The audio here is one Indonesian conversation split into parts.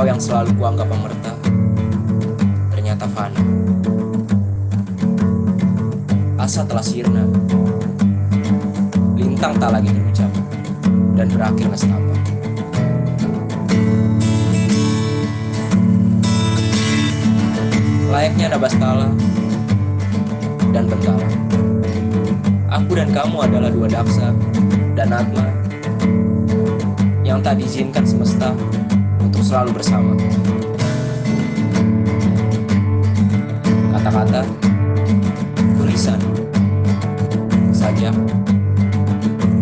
Engkau yang selalu kuanggap pemerta. Ternyata fana. Asa telah sirna. Lintang tak lagi terucap Dan berakhir nestapa. Layaknya Nabastala Dan Bentala Aku dan kamu adalah dua daksa Dan Atma Yang tak diizinkan semesta Untuk selalu bersama. Kata-kata Tulisan Sajak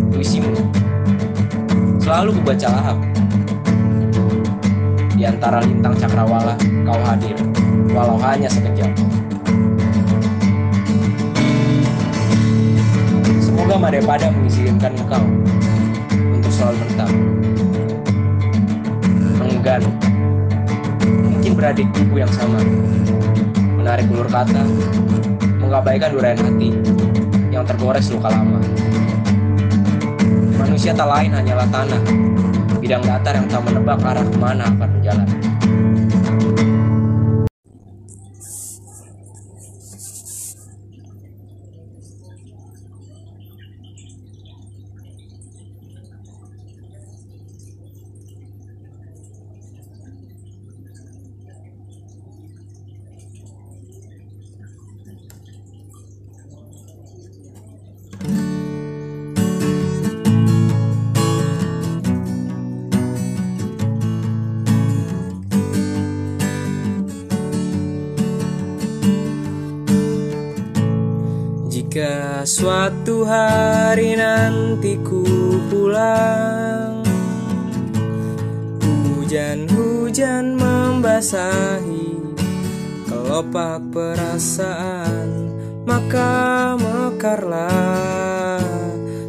Puisimu Selalu kubaca lahap. Di antara lintang cakrawala Kau hadir Walau hanya sekejap. Semoga Madepada mengizinkan engkau Enggan Mungkin beradik ibu yang sama. Menarik ulur kata. Mengabaikan durian hati Yang tergores luka lama. Manusia tak lain hanyalah tanah. Bidang datar yang tak menebak arah ke mana akan berjalan Jika suatu hari nanti ku pulang Hujan-hujan membasahi kelopak perasaan Maka mekarlah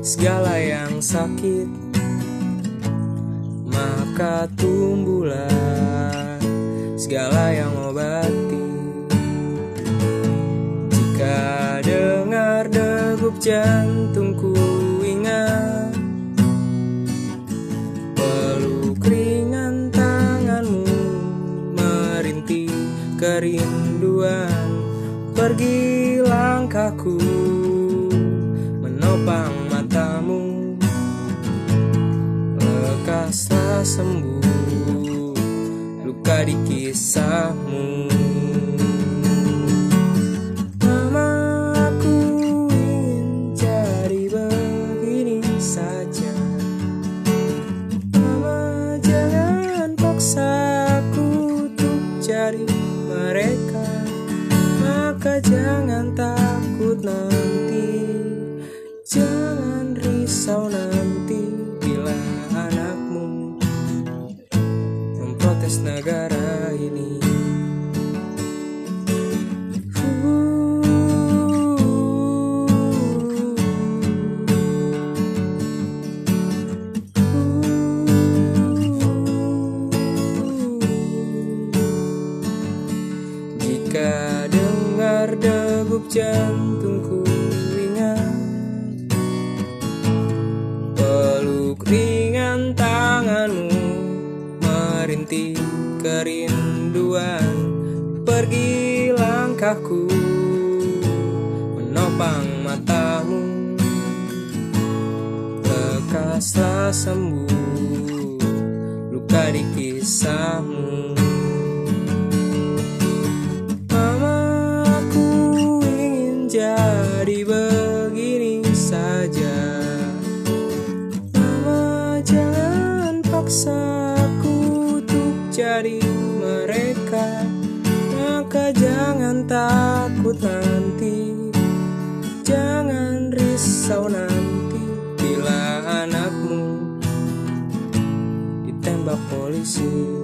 segala yang sakit Maka tumbuhlah segala yang obati jantungku ingat Peluk ringan tanganmu merintih kerinduan. Pergi langkahku menopang matamu Lekaslah sembuh. Luka di kisahmu negara ini. Jika dengar degup jantungku merintih kerinduan. Pergi langkahku menopang matamu. Lekaslah sembuh luka di kisahmu. Mama aku ingin jadi begini saja. Mama jangan paksa jadi mereka. Maka jangan takut nanti. Jangan risau nanti Bila anakmu ditembak polisi